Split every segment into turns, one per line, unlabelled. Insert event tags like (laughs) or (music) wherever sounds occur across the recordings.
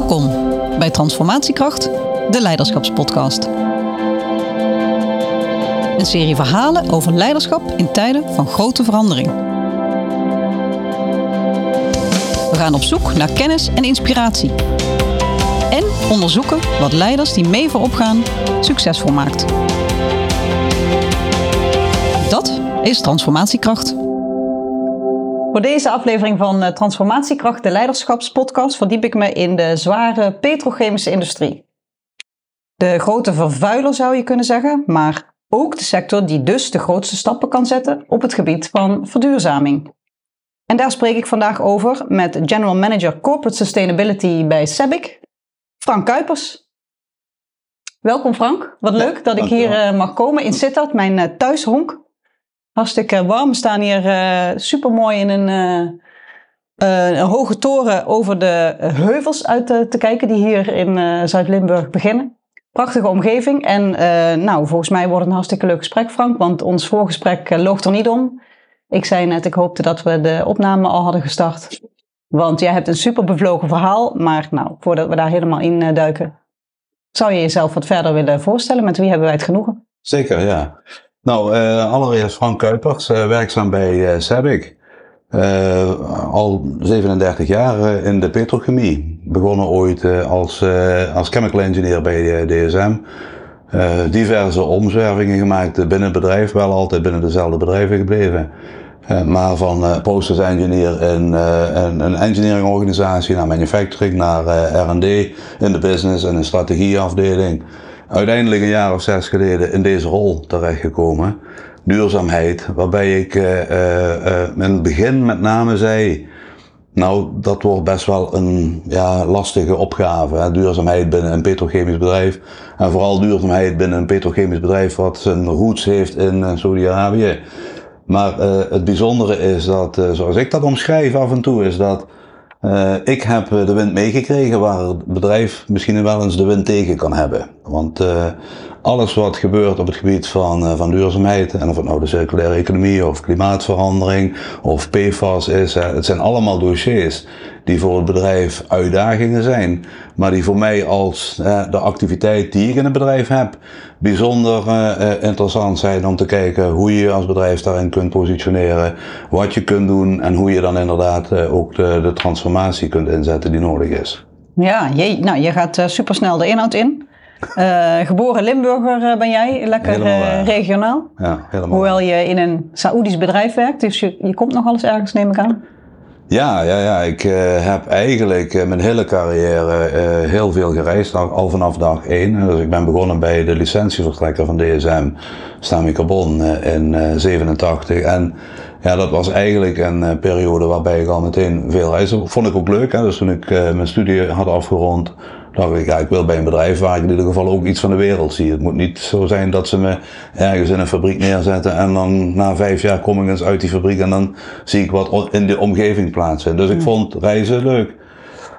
Welkom bij Transformatiekracht, de Leiderschapspodcast. Een serie verhalen over leiderschap in tijden van grote verandering. We gaan op zoek naar kennis en inspiratie. En onderzoeken wat leiders die mee voorop gaan succesvol maakt. Dat is Transformatiekracht. Voor deze aflevering van eh, Transformatiekracht, de Leiderschapspodcast, verdiep ik me in de zware petrochemische industrie. De grote vervuiler zou je kunnen zeggen, maar ook de sector die dus de grootste stappen kan zetten op het gebied van verduurzaming. En daar spreek ik vandaag over met General Manager Corporate Sustainability bij SEBIC, Frank Kuipers. Welkom Frank, wat leuk dat ik hier eh, mag komen in Sittard, mijn eh, thuishonk. Hartstikke warm. We staan hier uh, super mooi in een, uh, een, hoge toren over de heuvels uit te kijken, die hier in Zuid-Limburg beginnen. Prachtige omgeving. En nou, volgens mij wordt het een hartstikke leuk gesprek, Frank, want ons voorgesprek loog er niet om. Ik zei net, ik hoopte dat we de opname al hadden gestart. Want jij hebt een super bevlogen verhaal. Maar nou, voordat we daar helemaal in duiken, zou je jezelf wat verder willen voorstellen? Met wie hebben wij het genoegen?
Zeker, ja. Nou, uh, allereerst Frank Kuipers, uh, werkzaam bij uh, SEBIC. al 37 jaar in de petrochemie. Begonnen ooit als, als chemical engineer bij DSM. diverse omzwervingen gemaakt binnen het bedrijf, wel altijd binnen dezelfde bedrijven gebleven. maar van process engineer in een, een engineering organisatie naar manufacturing, naar R&D in de business en een strategieafdeling uiteindelijk een jaar of zes geleden in deze rol terechtgekomen. Duurzaamheid, waarbij ik uh, uh, in het begin met name zei, nou dat wordt best wel een ja, lastige opgave. Hè? Duurzaamheid binnen een petrochemisch bedrijf. En vooral duurzaamheid binnen een petrochemisch bedrijf wat zijn roots heeft in Saudi-Arabië. Maar het bijzondere is dat, zoals ik dat omschrijf af en toe, is dat uh, ik heb de wind meegekregen waar het bedrijf misschien wel eens de wind tegen kan hebben. Want uh, alles wat gebeurt op het gebied van, uh, van duurzaamheid, en of het nou de circulaire economie of klimaatverandering of PFAS is, het zijn allemaal dossiers die voor het bedrijf uitdagingen zijn, maar die voor mij als de activiteit die ik in het bedrijf heb, bijzonder uh, interessant zijn om te kijken hoe je als bedrijf daarin kunt positioneren, wat je kunt doen en hoe je dan inderdaad ook de, de, transformatie kunt inzetten die nodig is.
Ja, je, nou, je gaat supersnel de inhoud in. Geboren Limburger ben jij, lekker regionaal.
Ja, helemaal.
Hoewel je in een Saoedisch bedrijf werkt, dus je, je komt nog alles ergens, neem ik aan.
Ja, ja, ja. ik uh, heb eigenlijk uh, mijn hele carrière uh, heel veel gereisd, al, al, vanaf dag één. Dus ik ben begonnen bij de licentieverstrekker van DSM, Stami Carbon, in 87. En ja, dat was eigenlijk een periode waarbij ik al meteen veel reisde. Vond ik ook leuk, hè. Dus toen ik mijn studie had afgerond, dacht ik, ja, ik wil bij een bedrijf waar ik in ieder geval ook iets van de wereld zie. Het moet niet zo zijn dat ze me ergens in een fabriek neerzetten en dan na vijf jaar kom ik eens uit die fabriek en dan zie ik wat in de omgeving plaatsen. Dus ik hmm. vond reizen leuk.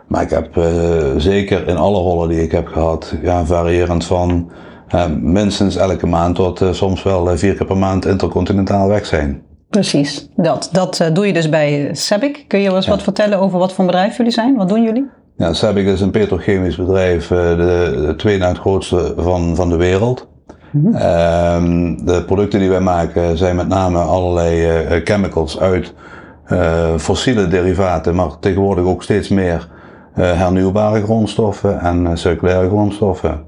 Maar ik heb uh, zeker in alle rollen die ik heb gehad, ja, variërend van uh, minstens elke maand tot uh, soms wel vier keer per maand intercontinentaal weg zijn.
Precies, dat, dat doe je dus bij SEBIC. Kun je ja. wat vertellen over wat voor bedrijf jullie zijn? Wat doen jullie?
Ja, Sabic is een petrochemisch bedrijf, eh, de, de tweede het grootste van, van de wereld. Mm de producten die wij maken zijn met name allerlei uh, chemicals uit uh, fossiele derivaten, maar tegenwoordig ook steeds meer hernieuwbare grondstoffen en circulaire grondstoffen.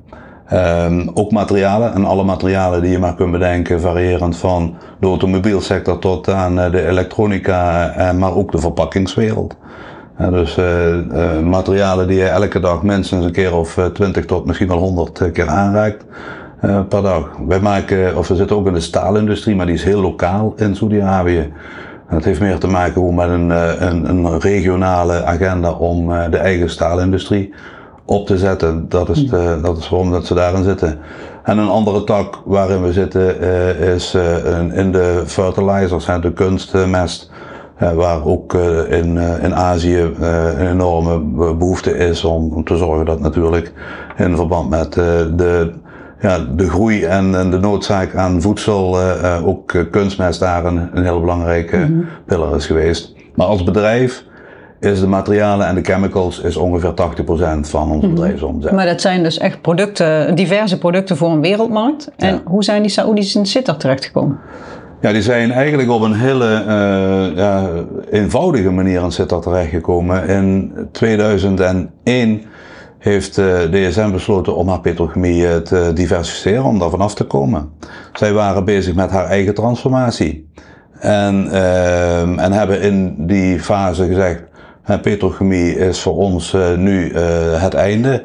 Um, ook materialen en alle materialen die je maar kunt bedenken, variërend van de automobielsector tot aan de elektronica, maar ook de verpakkingswereld. Ja, dus uh, uh, materialen die je elke dag minstens een keer of uh, 20 tot misschien wel 100 keer aanraakt per dag. Wij maken, of we zitten ook in de staalindustrie, maar die is heel lokaal in Saudi-Arabië. Dat heeft meer te maken hoe met een, een, een regionale agenda om de eigen staalindustrie op te zetten. Dat is, de, dat is waarom dat ze daarin zitten. En een andere tak waarin we zitten is in de fertilizers, de kunstmest waar ook eh, in, eh, in Azië eh, een enorme behoefte is om, te zorgen dat natuurlijk in verband met de, ja, de groei en, en de noodzaak aan voedsel ook kunstmest daar een, een heel belangrijke mm -hmm. pillar is geweest. Maar als bedrijf is de materialen en de chemicals is ongeveer 80% van ons
Mhm.
bedrijfsomzet.
Maar dat zijn dus echt producten, diverse producten voor een wereldmarkt. En
Ja.
hoe zijn die Saoedi's in Sittard terechtgekomen?
Ja, die zijn eigenlijk op een hele eh, ja, eenvoudige manier aan Sittard terechtgekomen. In 2001 heeft eh, DSM besloten om haar petrochemie eh, te diversificeren, om daar vanaf te komen. Zij waren bezig met haar eigen transformatie. En, ehm, en hebben in die fase gezegd, petrochemie is voor ons nu het einde.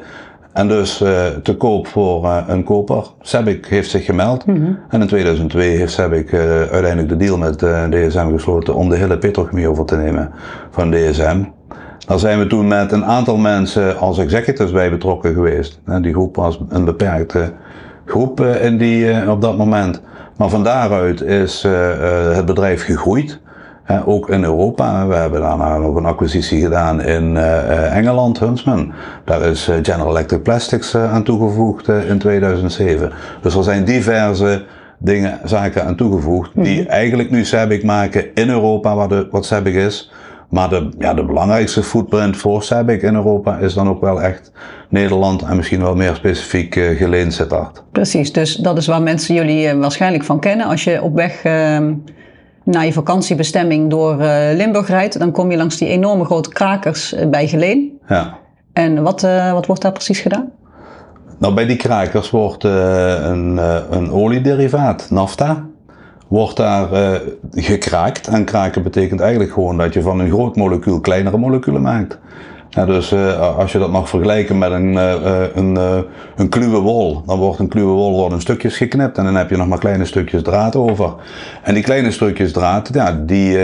En dus eh, te koop voor eh, een koper. Sebic heeft zich gemeld. En in 2002 heeft Sebic eh, uiteindelijk de deal met eh, DSM gesloten om de hele petrochemie over te nemen van DSM. Daar zijn we toen met een aantal mensen als executives bij betrokken geweest. En die groep was een beperkte groep in die, op dat moment. Maar van daaruit is het bedrijf gegroeid. Ook in Europa. We hebben daarna nog een acquisitie gedaan in eh, eh, Engeland, Huntsman. Daar is eh, General Electric Plastics aan toegevoegd in 2007. Dus er zijn diverse dingen, zaken aan toegevoegd die eigenlijk nu Sabic maken in Europa, wat, de, wat Sabic is. Maar de, ja, de belangrijkste footprint voor Sabic in Europa is dan ook wel echt Nederland en misschien wel meer specifiek uh, Geleen Sittard.
Precies, dus dat is waar mensen jullie waarschijnlijk van kennen. Als je op weg uh, naar je vakantiebestemming door uh, Limburg rijdt, dan kom je langs die enorme grote krakers uh, bij Geleen.
Ja.
En wat, uh, wat wordt daar precies gedaan?
Nou, bij die krakers wordt een, een oliederivaat, nafta, wordt daar uh, gekraakt. En kraken betekent eigenlijk gewoon dat je van een groot molecuul kleinere moleculen maakt. Ja, dus uh, als je dat mag vergelijken met een, uh, een, uh, een kluwe wol, dan wordt een kluwe wol wordt in stukjes geknipt en dan heb je nog maar kleine stukjes draad over. En die kleine stukjes draad, ja, die,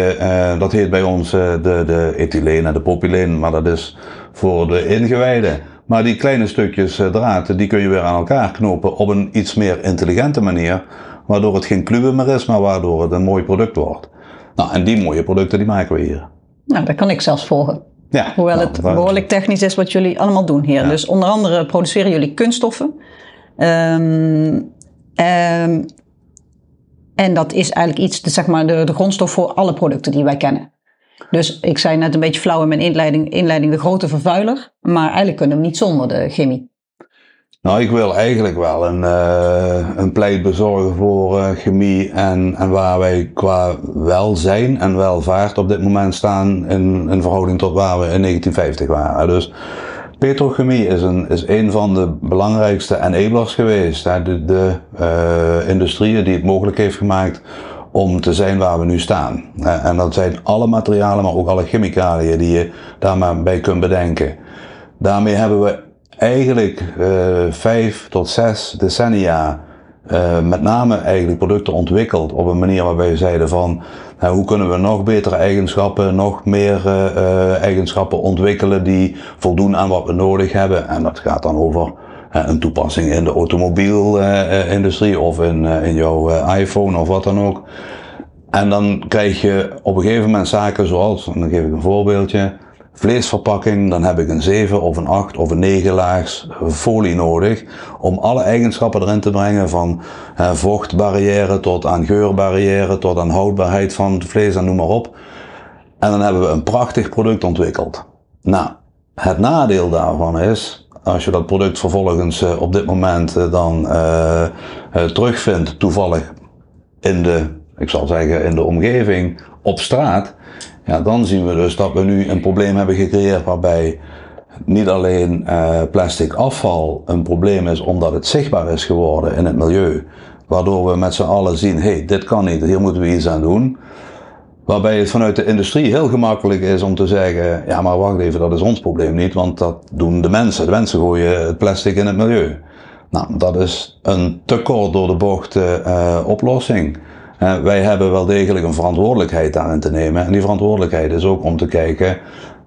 dat heet bij ons de, de ethyleen en de propyleen, maar dat is voor de ingewijden. Maar die kleine stukjes draad, die kun je weer aan elkaar knopen op een iets meer intelligente manier, waardoor het geen kluwe meer is, maar waardoor het een mooi product wordt. Nou, en die mooie producten die maken we hier.
Nou, dat kan ik zelfs volgen.
Ja,
Hoewel
nou,
het behoorlijk technisch is wat jullie allemaal doen hier. Ja. Dus onder andere produceren jullie kunststoffen. Um, um, en dat is eigenlijk iets, zeg maar, de, de grondstof voor alle producten die wij kennen. Dus ik zei net een beetje flauw in mijn inleiding, inleiding de grote vervuiler. Maar eigenlijk kunnen we niet zonder de chemie.
Nou, ik wil eigenlijk wel een, uh, een pleit bezorgen voor uh, chemie en, en waar wij qua welzijn en welvaart op dit moment staan in, in verhouding tot waar we in 1950 waren. Dus petrochemie is een, is een van de belangrijkste enablers geweest. Hè? De, de uh, industrieën die het mogelijk heeft gemaakt om te zijn waar we nu staan. En dat zijn alle materialen, maar ook alle chemicaliën die je daar maar bij kunt bedenken. Daarmee hebben we eigenlijk uh, vijf tot zes decennia uh, met name eigenlijk producten ontwikkeld op een manier waarbij we zeiden van uh, hoe kunnen we nog betere eigenschappen, nog meer eigenschappen ontwikkelen die voldoen aan wat we nodig hebben. En dat gaat dan over een toepassing in de automobielindustrie of in, in jouw iPhone of wat dan ook. En dan krijg je op een gegeven moment zaken zoals, en dan geef ik een voorbeeldje, vleesverpakking, dan heb ik een 7 of een 8 of een 9 laags folie nodig om alle eigenschappen erin te brengen van eh, vochtbarrière tot aan geurbarrière tot aan houdbaarheid van het vlees en noem maar op. En dan hebben we een prachtig product ontwikkeld. Nou, het nadeel daarvan is, als je dat product vervolgens uh, op dit moment uh, dan uh, terugvindt, toevallig in de, ik zal zeggen, in de omgeving, op straat, ja, dan zien we dus dat we nu een probleem hebben gecreëerd waarbij niet alleen uh, plastic afval een probleem is omdat het zichtbaar is geworden in het milieu, waardoor we met z'n allen zien, hé, hey, dit kan niet, hier moeten we iets aan doen. Waarbij het vanuit de industrie heel gemakkelijk is om te zeggen, ja maar wacht even, dat is ons probleem niet, want dat doen de mensen. De mensen gooien het plastic in het milieu. Nou, dat is een te kort door de bocht uh, oplossing. Wij hebben wel degelijk een verantwoordelijkheid daarin te nemen. En die verantwoordelijkheid is ook om te kijken,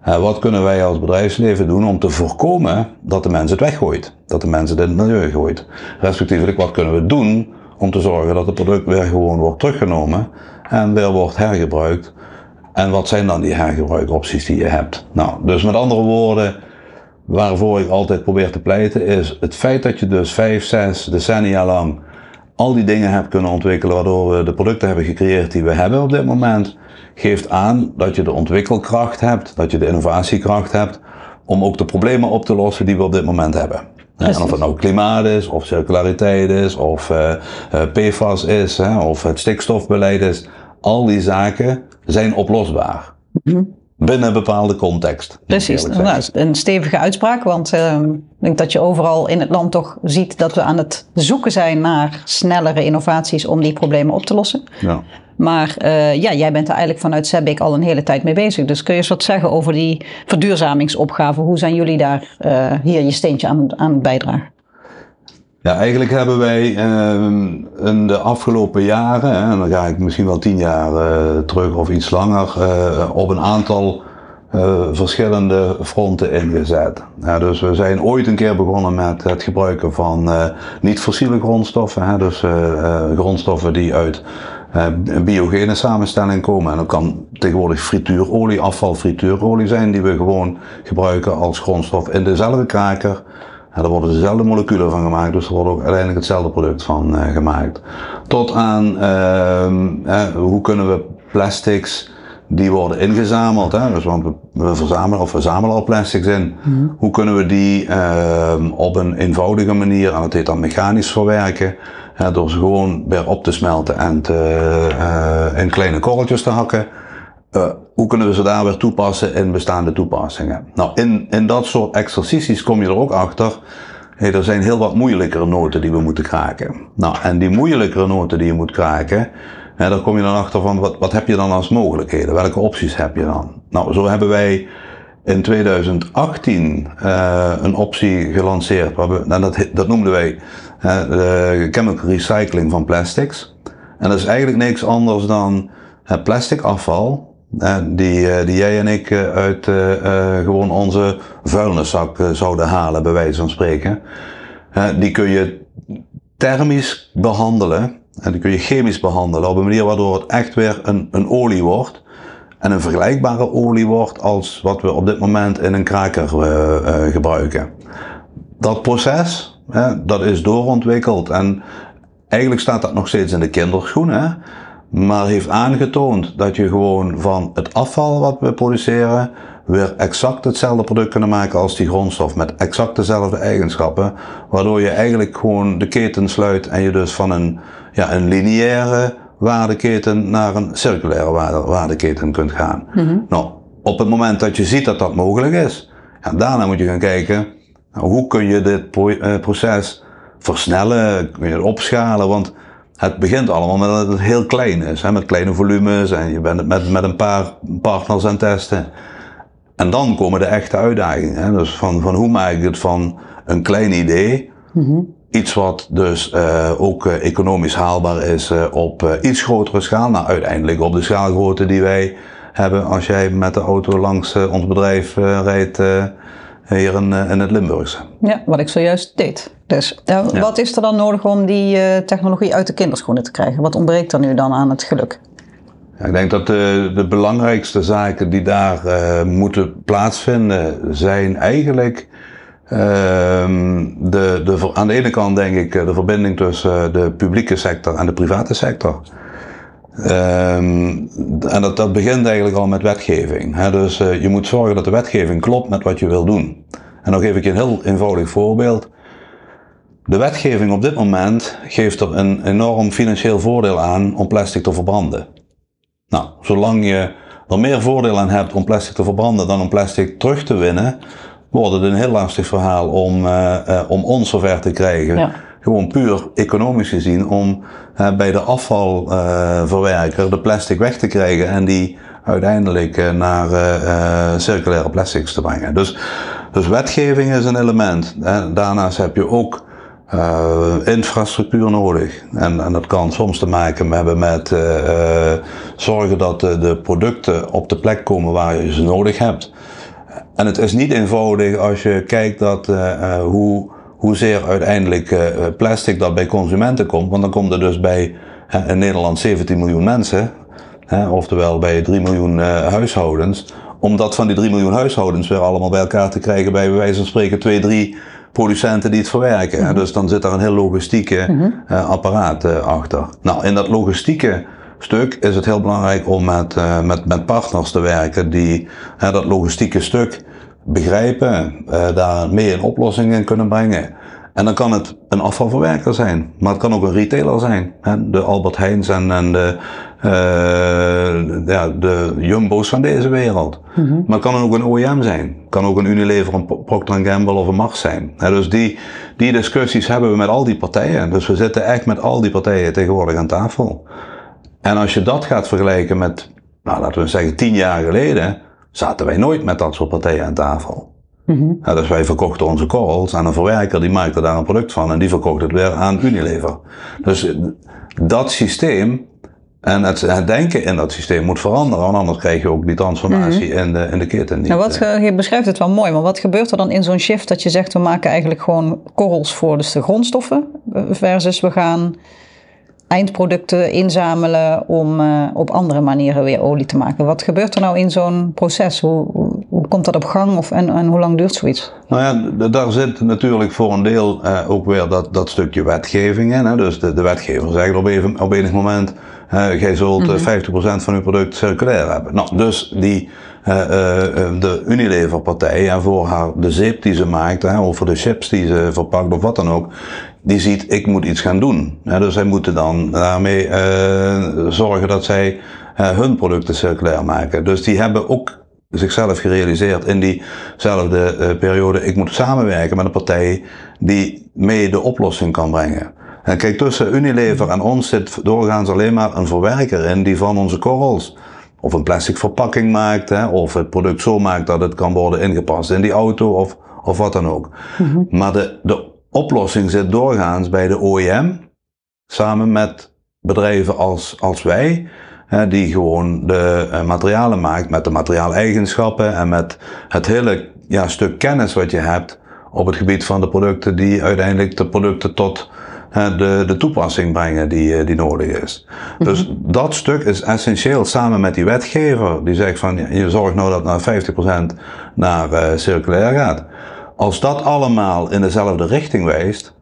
wat kunnen wij als bedrijfsleven doen om te voorkomen dat de mens het weggooit. Dat de mens het in het milieu gooit. Respectievelijk, wat kunnen we doen om te zorgen dat het product weer gewoon wordt teruggenomen en weer wordt hergebruikt. En wat zijn dan die hergebruikopties die je hebt? Nou, dus met andere woorden, waarvoor ik altijd probeer te pleiten is het feit dat je dus vijf, zes decennia lang al die dingen hebt kunnen ontwikkelen waardoor we de producten hebben gecreëerd die we hebben op dit moment, geeft aan dat je de ontwikkelkracht hebt, dat je de innovatiekracht hebt om ook de problemen op te lossen die we op dit moment hebben. En of het nou klimaat is, of circulariteit is, of uh, PFAS is, hè, of het stikstofbeleid is. Al die zaken zijn oplosbaar. Mm Binnen een bepaalde context.
Precies, nou, een stevige uitspraak, want uh, ik denk dat je overal in het land toch ziet dat we aan het zoeken zijn naar snellere innovaties om die problemen op te lossen. Ja. Maar uh, ja, jij bent er eigenlijk vanuit SEBIC al een hele tijd mee bezig. Dus kun je eens wat zeggen over die verduurzamingsopgave? Hoe zijn jullie daar uh, hier je steentje aan, aan bijdragen?
Ja, eigenlijk hebben wij uh, in de afgelopen jaren, en dan ga ik misschien wel tien jaar uh, terug of iets langer, uh, op een aantal verschillende fronten ingezet. Dus we zijn ooit een keer begonnen met het gebruiken van niet-fossiele grondstoffen, dus grondstoffen die uit biogene samenstelling komen. En dat kan tegenwoordig frituurolie, afval frituurolie zijn, die we gewoon gebruiken als grondstof in dezelfde kraker. Er worden dezelfde moleculen van gemaakt, dus er wordt ook uiteindelijk hetzelfde product van uh, gemaakt. Tot aan uh, hoe kunnen we plastics die worden ingezameld, hè? Dus, want we, we, verzamelen of verzamelen al plastics in. Mm Hoe kunnen we die uh, op een eenvoudige manier, en dat heet dan mechanisch verwerken, door ze gewoon weer op te smelten en te, uh, in kleine korreltjes te hakken. Uh, hoe kunnen we ze daar weer toepassen in bestaande toepassingen? Nou, in, in dat soort exercities kom je er ook achter. Hey, er zijn heel wat moeilijkere noten die we moeten kraken. Nou, en die moeilijkere noten die je moet kraken, hè, daar kom je dan achter van wat, wat heb je dan als mogelijkheden? Welke opties heb je dan? Nou, zo hebben wij in 2018 uh, een optie gelanceerd. We, nou, dat, dat noemden wij de chemical recycling van plastics. En dat is eigenlijk niks anders dan plastic afval die, eh, die jij en ik eh, uit uh, gewoon onze vuilniszak zouden halen, bij wijze van spreken. die kun je thermisch behandelen en die kun je chemisch behandelen op een manier waardoor het echt weer een, een olie wordt. En een vergelijkbare olie wordt als wat we op dit moment in een kraker gebruiken. Dat proces, dat is doorontwikkeld en eigenlijk staat dat nog steeds in de kinderschoenen maar heeft aangetoond dat je gewoon van het afval wat we produceren weer exact hetzelfde product kunnen maken als die grondstof met exact dezelfde eigenschappen, waardoor je eigenlijk gewoon de keten sluit en je dus van een, ja, een lineaire waardeketen naar een circulaire waarde, waardeketen kunt gaan. Mm Nou, op het moment dat je ziet dat dat mogelijk is, ja, daarna moet je gaan kijken, nou, hoe kun je dit eh, proces versnellen, kun je het opschalen, want het begint allemaal met dat het heel klein is, hè, met kleine volumes en je bent het met, met een paar partners aan het testen. En dan komen de echte uitdagingen. Hè. Dus van, van hoe maak ik het van een klein idee, mm iets wat dus uh, ook uh, economisch haalbaar is uh, op iets grotere schaal, nou uiteindelijk op de schaalgrootte die wij hebben als jij met de auto langs ons bedrijf rijdt hier in, in het Limburgse.
Ja, wat ik zojuist deed. Dus ja. wat is er dan nodig om die uh, technologie uit de kinderschoenen te krijgen? Wat ontbreekt er nu dan aan het geluk?
Ja, ik denk dat de, de belangrijkste zaken die daar uh, moeten plaatsvinden zijn eigenlijk uh, de, de, aan de ene kant denk ik de verbinding tussen de publieke sector en de private sector. Um, en dat, dat begint eigenlijk al met wetgeving. Hè? Dus uh, je moet zorgen dat de wetgeving klopt met wat je wil doen. En dan geef ik je een heel eenvoudig voorbeeld. De wetgeving op dit moment geeft er een enorm financieel voordeel aan om plastic te verbranden. Nou, zolang je er meer voordeel aan hebt om plastic te verbranden dan om plastic terug te winnen, wordt het een heel lastig verhaal om, uh, uh, om ons zover te krijgen. Ja. Gewoon puur economisch gezien om uh, bij de afvalverwerker de plastic weg te krijgen en die uiteindelijk naar circulaire plastics te brengen. Dus, dus wetgeving is een element. Daarnaast heb je ook uh, infrastructuur nodig. En, en dat kan soms te maken hebben met uh, zorgen dat de, producten op de plek komen waar je ze nodig hebt. En het is niet eenvoudig als je kijkt dat, hoe, hoezeer uiteindelijk plastic dat bij consumenten komt. Want dan komt er dus bij in Nederland 17 miljoen mensen, oftewel bij 3 miljoen huishoudens. Om dat van die 3 miljoen huishoudens weer allemaal bij elkaar te krijgen bij wijze van spreken 2, 3 producenten die het verwerken. Mm Dus dan zit daar een heel logistieke mhm. apparaat achter. Nou, in dat logistieke stuk is het heel belangrijk om met, met, met partners te werken die dat logistieke stuk begrijpen, daar mee een oplossing in kunnen brengen. En dan kan het een afvalverwerker zijn, maar het kan ook een retailer zijn. Hè? De Albert Heijns en, en de, uh, ja, de Jumbo's van deze wereld. Mhm. Maar het kan ook een OEM zijn. Het kan ook een Unilever, een Procter Gamble of een Mars zijn. dus die, die discussies hebben we met al die partijen. Dus we zitten echt met al die partijen tegenwoordig aan tafel. En als je dat gaat vergelijken met, nou, laten we zeggen, tien jaar geleden, zaten wij nooit met dat soort partijen aan tafel. Mm dus wij verkochten onze korrels aan een verwerker, die maakte daar een product van en die verkocht het weer aan Unilever. Dus dat systeem en het, het denken in dat systeem moet veranderen, want anders krijg je ook die transformatie mhm. in, de, in de keten niet.
Nou, wat, eh. je beschrijft het wel mooi, maar wat gebeurt er dan in zo'n shift dat je zegt we maken eigenlijk gewoon korrels voor dus de grondstoffen versus we gaan eindproducten inzamelen om uh, op andere manieren weer olie te maken. Wat gebeurt er nou in zo'n proces? Hoe, hoe, komt dat op gang of, en, en hoe lang duurt zoiets?
Nou ja, daar zit natuurlijk voor een deel uh, ook weer dat, dat stukje wetgeving in. Hè? Dus de, de wetgever zegt op, even, op enig moment, jij zult mm -hmm. 50% van uw product circulair hebben. Nou, dus die de Unilever-partij en voor haar de zeep die ze maakt, hè, of voor de chips die ze verpakt of wat dan ook, die ziet, ik moet iets gaan doen. dus zij moeten dan daarmee zorgen dat zij hun producten circulair maken. Dus die hebben ook zichzelf gerealiseerd in diezelfde uh, periode, ik moet samenwerken met een partij die mee de oplossing kan brengen. En kijk, tussen Unilever en ons zit doorgaans alleen maar een verwerker in die van onze korrels of een plastic verpakking maakt, hè, of het product zo maakt dat het kan worden ingepast in die auto of, of wat dan ook. Mm -hmm. Maar de, de oplossing zit doorgaans bij de OEM, samen met bedrijven als, als wij, hè, die gewoon de uh, materialen maakt met de materiaaleigenschappen en met het hele ja, stuk kennis wat je hebt op het gebied van de producten die uiteindelijk de producten tot de, de toepassing brengen die, eh, die nodig is. Dus mhm. dat stuk is essentieel samen met die wetgever die zegt van je zorgt nou dat naar 50% naar uh, circulair gaat. Als dat allemaal in dezelfde richting wijst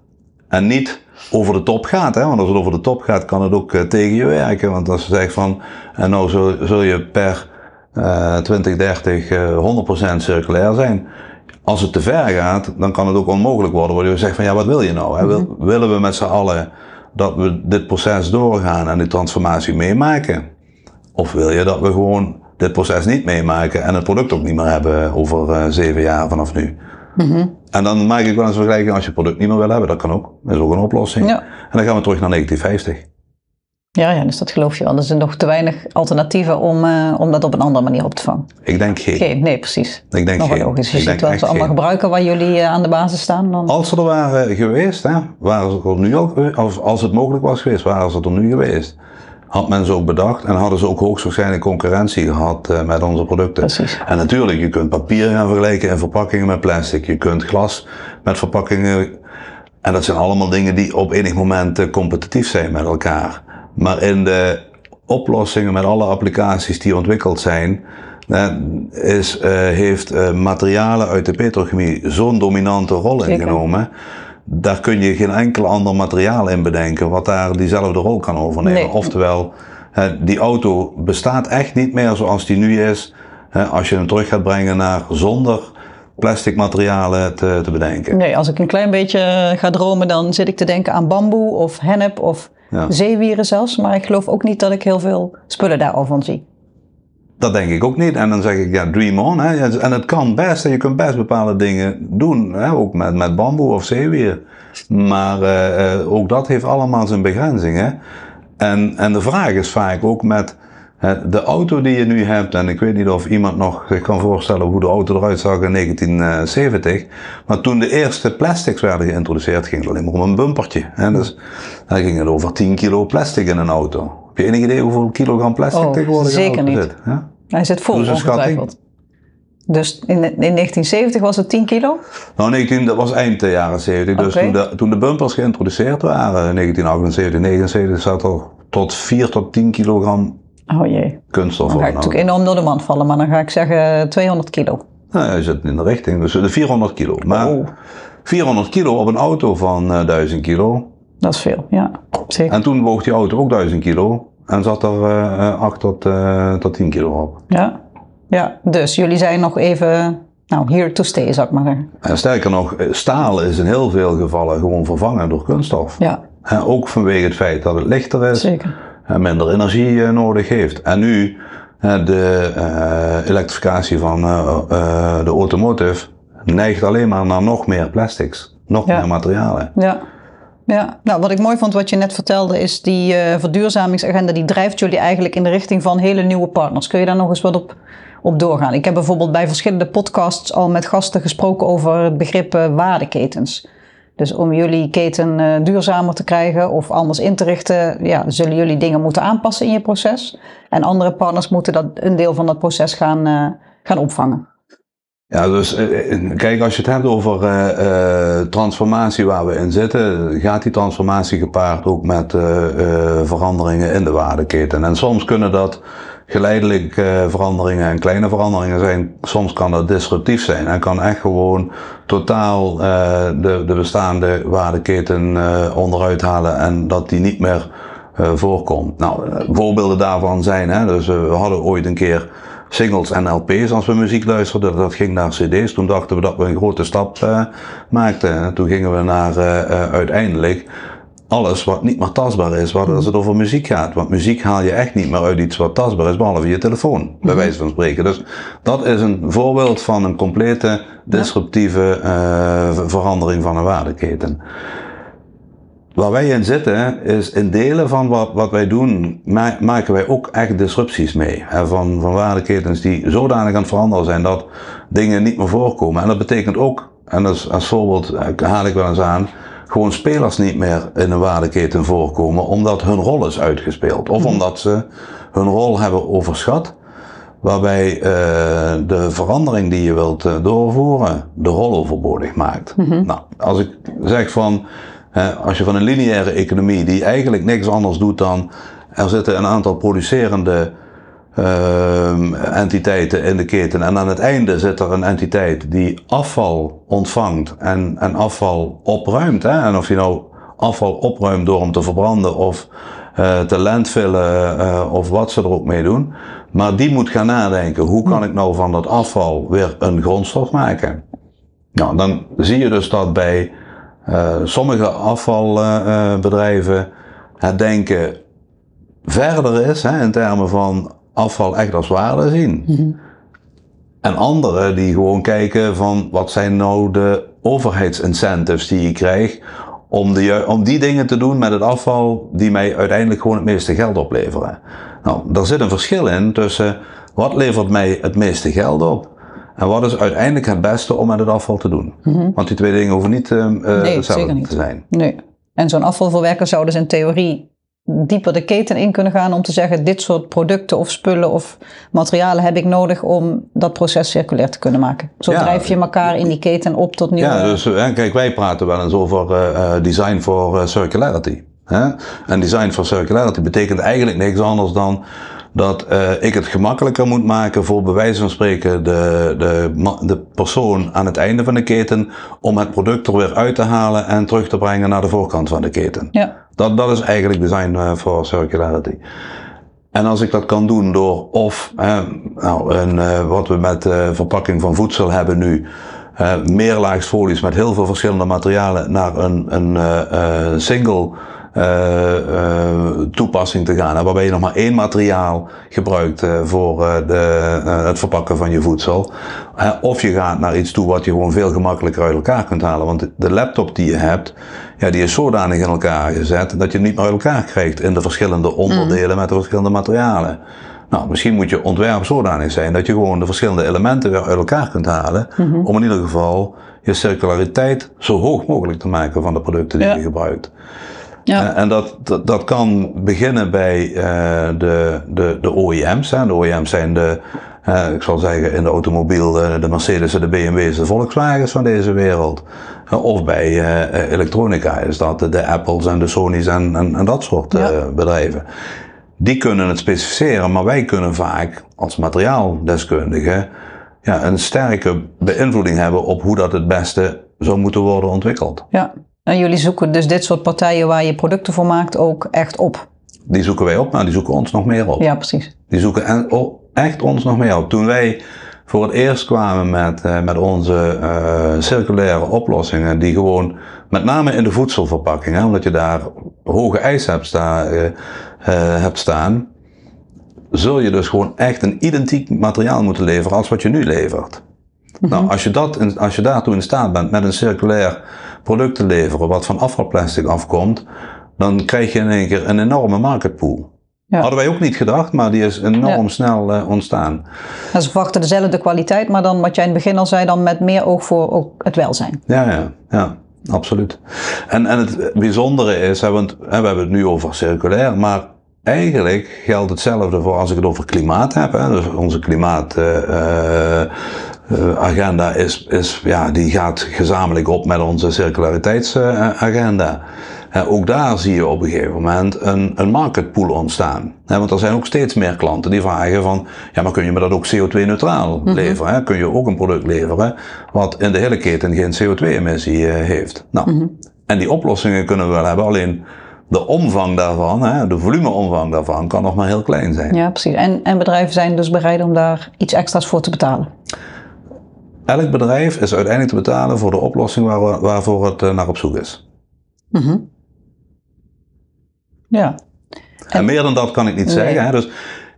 en niet over de top gaat, hè, want als het over de top gaat kan het ook uh, tegen je werken. Want als je zegt van en nou zul, zul je per uh, 2030 100% circulair zijn, als het te ver gaat, dan kan het ook onmogelijk worden. Waar je zegt van ja, wat wil je nou? Hè? Mhm. Willen we met z'n allen dat we dit proces doorgaan en die transformatie meemaken? Of wil je dat we gewoon dit proces niet meemaken en het product ook niet meer hebben over uh, zeven jaar vanaf nu? Mm En dan maak ik wel eens een vergelijking als je het product niet meer wil hebben, dat kan ook. Dat is ook een oplossing. Ja. En dan gaan we terug naar 1950.
Ja, ja, dus dat geloof je wel. Er zijn nog te weinig alternatieven om, uh, om dat op een andere manier op te vangen.
Ik denk geen. geen
nee, precies.
Ik denk nog geen.
logisch. Je ziet wat ze allemaal gebruiken waar jullie uh, aan de basis staan. Dan...
Als ze er waren geweest, hè, waren ze er nu al als het mogelijk was geweest, waren ze er nu geweest. Had men ze ook bedacht en hadden ze ook hoogstwaarschijnlijk concurrentie gehad uh, met onze producten. Precies. En natuurlijk, je kunt papier gaan vergelijken en verpakkingen met plastic. Je kunt glas met verpakkingen. En dat zijn allemaal dingen die op enig moment competitief zijn met elkaar. Maar in de oplossingen met alle applicaties die ontwikkeld zijn, is, uh, heeft materialen uit de petrochemie zo'n dominante rol ingenomen. Daar kun je geen enkel ander materiaal in bedenken wat daar diezelfde rol kan overnemen. Oftewel, die auto bestaat echt niet meer zoals die nu is. als je hem terug gaat brengen naar zonder plastic materialen te, te bedenken.
Nee, als ik een klein beetje ga dromen, dan zit ik te denken aan bamboe of hennep of ja. zeewieren zelfs. Maar ik geloof ook niet dat ik heel veel spullen daarover van zie.
Dat denk ik ook niet. En dan zeg ik, ja, dream on. Hè. En het kan best. En je kunt best bepaalde dingen doen. Hè. Ook met, met bamboe of zeewier. Maar uh, ook dat heeft allemaal zijn begrenzingen. En, en de vraag is vaak ook met de auto die je nu hebt, en ik weet niet of iemand nog zich kan voorstellen hoe de auto eruit zag in 1970, maar toen de eerste plastics werden geïntroduceerd, ging het alleen maar om een bumpertje. Hè? Dus dan ging het over 10 kilo plastic in een auto. Heb je enig idee hoeveel kilogram plastic oh, tegenwoordig
zeker niet. zit? Ja? Hij zit vol, dus ongetwijfeld. Dus in, in 1970 was het 10 kilo?
Nou, 19, dat was eind de jaren 70. Dus toen de, toen de bumpers geïntroduceerd waren, in 1978, 79, zat er tot 4 tot 10 kilogram
Oh jee.
Kunststof.
Dan ga ik natuurlijk enorm door de mand vallen, maar dan ga ik zeggen 200 kilo.
Nou, hij zit in de richting, dus de 400 kilo. Maar
Oh.
400 kilo op een auto van eh 1000 kilo.
Dat is veel, ja. Zeker.
En toen woog die auto ook 1000 kilo. En zat er eh 8 tot, eh, tot 10 kilo op.
Ja. ja, dus jullie zijn nog even, nou, here to stay, ik maar.
En sterker nog, eh, staal is in heel veel gevallen gewoon vervangen door kunststof.
Ja,
En ook vanwege het feit dat het lichter is.
zeker.
en minder energie nodig heeft. En nu de elektrificatie van de automotive neigt alleen maar naar nog meer plastics, nog
Ja.
meer materialen.
Ja. Ja, nou wat ik mooi vond wat je net vertelde is die eh, verduurzamingsagenda die drijft jullie eigenlijk in de richting van hele nieuwe partners. Kun je daar nog eens wat op, op doorgaan? Ik heb bijvoorbeeld bij verschillende podcasts al met gasten gesproken over het begrip eh, waardeketens. Dus om jullie keten eh, duurzamer te krijgen of anders in te richten, ja, zullen jullie dingen moeten aanpassen in je proces. En andere partners moeten dat, een deel van dat proces gaan, gaan opvangen.
Ja, dus eh, eh, kijk, als je het hebt over eh, eh, transformatie waar we in zitten, gaat die transformatie gepaard ook met eh, eh, veranderingen in de waardeketen. En soms kunnen dat geleidelijk eh, veranderingen en kleine veranderingen zijn. Soms kan dat disruptief zijn en kan echt gewoon totaal eh, de, de bestaande waardeketen eh, onderuit halen en dat die niet meer eh, voorkomt. Nou, eh, voorbeelden daarvan zijn, hè, dus eh, we hadden ooit een keer singles en LP's als we muziek luisterden. Dat ging naar CD's. Toen dachten we dat we een grote stap eh, maakten. En toen gingen we naar eh, eh, uiteindelijk alles wat niet meer tastbaar is, wat als het over muziek gaat. Want muziek haal je echt niet meer uit iets wat tastbaar is, behalve je telefoon, bij wijze van spreken. Dus dat is een voorbeeld van een complete disruptieve eh, ver- verandering van een waardeketen. Waar wij in zitten, is in delen van wat, wat wij doen, ma- maken wij ook echt disrupties mee. Hè, van, van waardeketens die zodanig aan het veranderen zijn dat dingen niet meer voorkomen. En dat betekent ook, en als, als voorbeeld eh, haal ik wel eens aan, gewoon spelers niet meer in een waardeketen voorkomen omdat hun rol is uitgespeeld. Of omdat ze hun rol hebben overschat. Waarbij eh, de verandering die je wilt eh, doorvoeren de rol overbodig maakt. Nou, als ik zeg van, als je van een lineaire economie die eigenlijk niks anders doet dan er zitten een aantal producerende ehm, entiteiten in de keten en aan het einde zit er een entiteit die afval ontvangt en, en afval opruimt. Hè? En of je nou afval opruimt door hem te verbranden of eh, te landfillen eh, of wat ze er ook mee doen. Maar die moet gaan nadenken, hoe kan ik nou van dat afval weer een grondstof maken? Nou, dan zie je dus dat bij sommige afvalbedrijven het denken verder is hè, in termen van afval echt als waarde zien. En anderen die gewoon kijken van wat zijn nou de overheidsincentives die je krijgt om, de, om die dingen te doen met het afval die mij uiteindelijk gewoon het meeste geld opleveren. Nou, daar zit een verschil in tussen wat levert mij het meeste geld op en wat is uiteindelijk het beste om met het afval te doen. Want die twee dingen hoeven niet eh,
zeker
hetzelfde
niet.
te zijn.
Nee. En zo'n afvalverwerker zou dus in theorie dieper de keten in kunnen gaan om te zeggen: dit soort producten of spullen of materialen heb ik nodig om dat proces circulair te kunnen maken. Zo
Ja.
drijf je elkaar in die keten op tot nieuwe.
Ja, dus eh, kijk, wij praten wel eens over eh, design voor circularity. Hè? En design voor circularity betekent eigenlijk niks anders dan dat eh, ik het gemakkelijker moet maken voor bij wijze van spreken de, de, de persoon aan het einde van de keten om het product er weer uit te halen en terug te brengen naar de voorkant van de keten.
Ja.
Dat, dat is eigenlijk design eh, voor circularity. En als ik dat kan doen door of, eh, nou, een, eh, wat we met eh, verpakking van voedsel hebben nu, eh meerlaagsfolies met heel veel verschillende materialen naar een, een single toepassing te gaan. Waarbij je nog maar één materiaal gebruikt eh, voor eh, de, eh, het verpakken van je voedsel. Eh, of je gaat naar iets toe wat je gewoon veel gemakkelijker uit elkaar kunt halen. Want de laptop die je hebt, ja, die is zodanig in elkaar gezet dat je het niet meer uit elkaar krijgt in de verschillende onderdelen met de verschillende materialen. Nou, misschien moet je ontwerp zodanig zijn dat je gewoon de verschillende elementen weer uit elkaar kunt halen. Om in ieder geval je circulariteit zo hoog mogelijk te maken van de producten die
Ja.
je gebruikt.
Ja.
Eh, En dat, dat, dat kan beginnen bij eh, de, de, de OEM's. Hè. De OEM's zijn de, eh, ik zal zeggen, in de automobiel de Mercedes, de BMW's, de Volkswagens van deze wereld. Of bij elektronica is dat de, Apples en de Sony's en, en, en dat soort
Ja.
bedrijven. Die kunnen het specificeren, maar wij kunnen vaak als materiaaldeskundigen ja, een sterke beïnvloeding hebben op hoe dat het beste zou moeten worden ontwikkeld.
Ja, en jullie zoeken dus dit soort partijen waar je producten voor maakt ook echt op?
Die zoeken wij op, maar die zoeken ons nog meer op.
Ja, precies.
Die zoeken echt ons nog meer op. Toen wij voor het eerst kwamen met, uh, met onze uh, circulaire oplossingen, die gewoon met name in de voedselverpakking, hè, omdat je daar hoge eisen hebt, sta, uh, hebt staan, zul je dus gewoon echt een identiek materiaal moeten leveren als wat je nu levert. Mm -hmm. Nou, als je, dat, als je daartoe in staat bent met een circulair product te leveren wat van afvalplastic afkomt, dan krijg je in één keer een enorme marketpool. Ja. Hadden wij ook niet gedacht, maar die is enorm ja. snel uh, ontstaan.
En ze verwachten dezelfde kwaliteit, maar dan wat jij in het begin al zei, dan met meer oog voor ook het welzijn.
Ja, ja, ja absoluut. En, en het bijzondere is, hè, want hè, we hebben het nu over circulair, maar eigenlijk geldt hetzelfde voor als ik het over klimaat heb. Hè, dus onze klimaatagenda uh, uh, is, is, ja, die gaat gezamenlijk op met onze circulariteitsagenda. ook daar zie je op een gegeven moment een, een marketpool ontstaan. want er zijn ook steeds meer klanten die vragen van, ja maar kun je me dat ook CO2-neutraal mm-hmm. leveren? Kun je ook een product leveren wat in de hele keten geen CO2-emissie heeft? Nou, mm-hmm. en die oplossingen kunnen we wel hebben, alleen de omvang daarvan, hè, de volumeomvang daarvan, kan nog maar heel klein zijn.
Ja, precies. En, en bedrijven zijn dus bereid om daar iets extra's voor te betalen?
Elk bedrijf is uiteindelijk te betalen voor de oplossing waar, waarvoor het uh, naar op zoek is.
Mm Ja.
En, en, meer dan dat kan ik niet nee. zeggen. Hè. Dus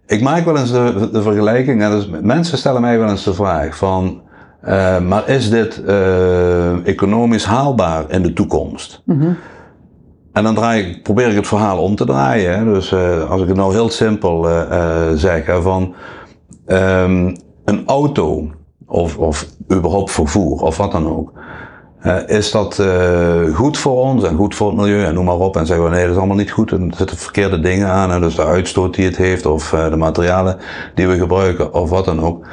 ik maak wel eens de, de vergelijking. Hè. Dus mensen stellen mij wel eens de vraag van... Uh, maar is dit uh, economisch haalbaar in de toekomst?
Mm
en dan draai ik, probeer ik het verhaal om te draaien. Hè. Dus uh, als ik het nou heel simpel zeg, hè, van um, een auto of, of überhaupt vervoer of wat dan ook. is dat goed voor ons en goed voor het milieu en noem maar op. En zeggen we nee, dat is allemaal niet goed. En er zitten verkeerde dingen aan. En dus de uitstoot die het heeft of de materialen die we gebruiken of wat dan ook.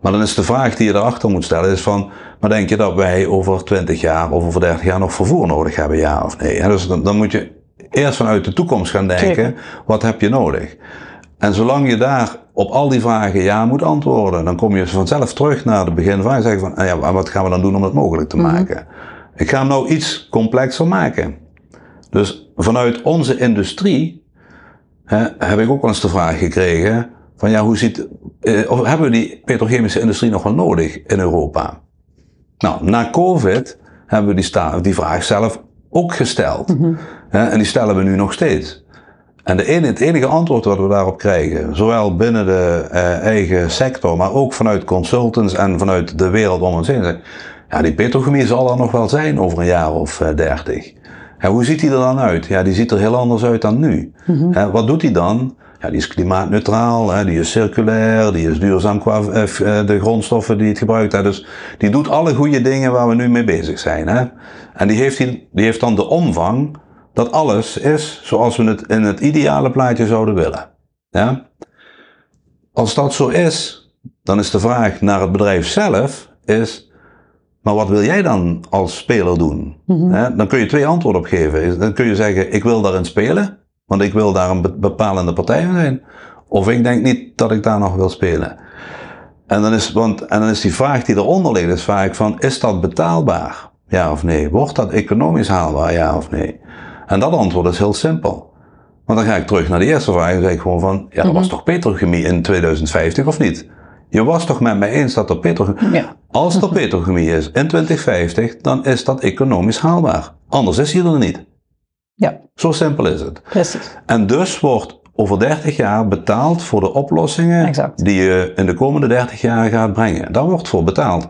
Maar dan is de vraag die je erachter moet stellen is van, maar denk je dat wij over 20 jaar of over 30 jaar nog vervoer nodig hebben, ja of nee? En dus dan, dan, moet je eerst vanuit de toekomst gaan denken, wat heb je nodig? En zolang je daar op al die vragen ja moet antwoorden, dan kom je vanzelf terug naar de beginvraag en zeggen van, ah ja, wat gaan we dan doen om het mogelijk te mm-hmm. maken? Ik ga hem nou iets complexer maken. Dus vanuit onze industrie hè, heb ik ook wel eens de vraag gekregen, van ja, hoe ziet, eh, of hebben we die petrochemische industrie nog wel nodig in Europa? Nou, na COVID hebben we die, die vraag zelf ook gesteld.
Mm -hmm.
en die stellen we nu nog steeds. En de enige, het enige antwoord wat we daarop krijgen, zowel binnen de uh, eigen sector, maar ook vanuit consultants en vanuit de wereld om ons heen, ja, die petrochemie zal er nog wel zijn over een jaar of uh, dertig. hoe ziet die er dan uit? Ja, die ziet er heel anders uit dan nu.
Mm
-hmm. wat doet die dan? Ja, die is klimaatneutraal, hè, die is circulair, die is duurzaam qua uh, de grondstoffen die het gebruikt. Hè. Dus die doet alle goede dingen waar we nu mee bezig zijn. Hè. En die heeft, die, die heeft dan de omvang dat alles is zoals we het in het ideale plaatje zouden willen. Ja? Als dat zo is, dan is de vraag naar het bedrijf zelf is, maar wat wil jij dan als speler doen?
Mm -hmm.
Dan kun je twee antwoorden op geven. Dan kun je zeggen, ik wil daarin spelen. Want ik wil daar een bepalende partij in zijn. Of ik denk niet dat ik daar nog wil spelen. En dan is, want, en dan is die vraag die eronder ligt, is vaak van, is dat betaalbaar? Ja of nee? Wordt dat economisch haalbaar? Ja of nee? En dat antwoord is heel simpel. Want dan ga ik terug naar de eerste vraag en zeg ik gewoon van, ja, dat was toch petrochemie in 2050 of niet? Je was toch met mij eens dat er petrochemie...
Ja.
Als er (laughs) petrochemie is in 2050, dan is dat economisch haalbaar. Anders is hij er niet.
Ja.
Zo simpel is het.
Precies.
En dus wordt over 30 jaar betaald voor de oplossingen
exact.
die je in de komende 30 jaar gaat brengen. Daar wordt voor betaald.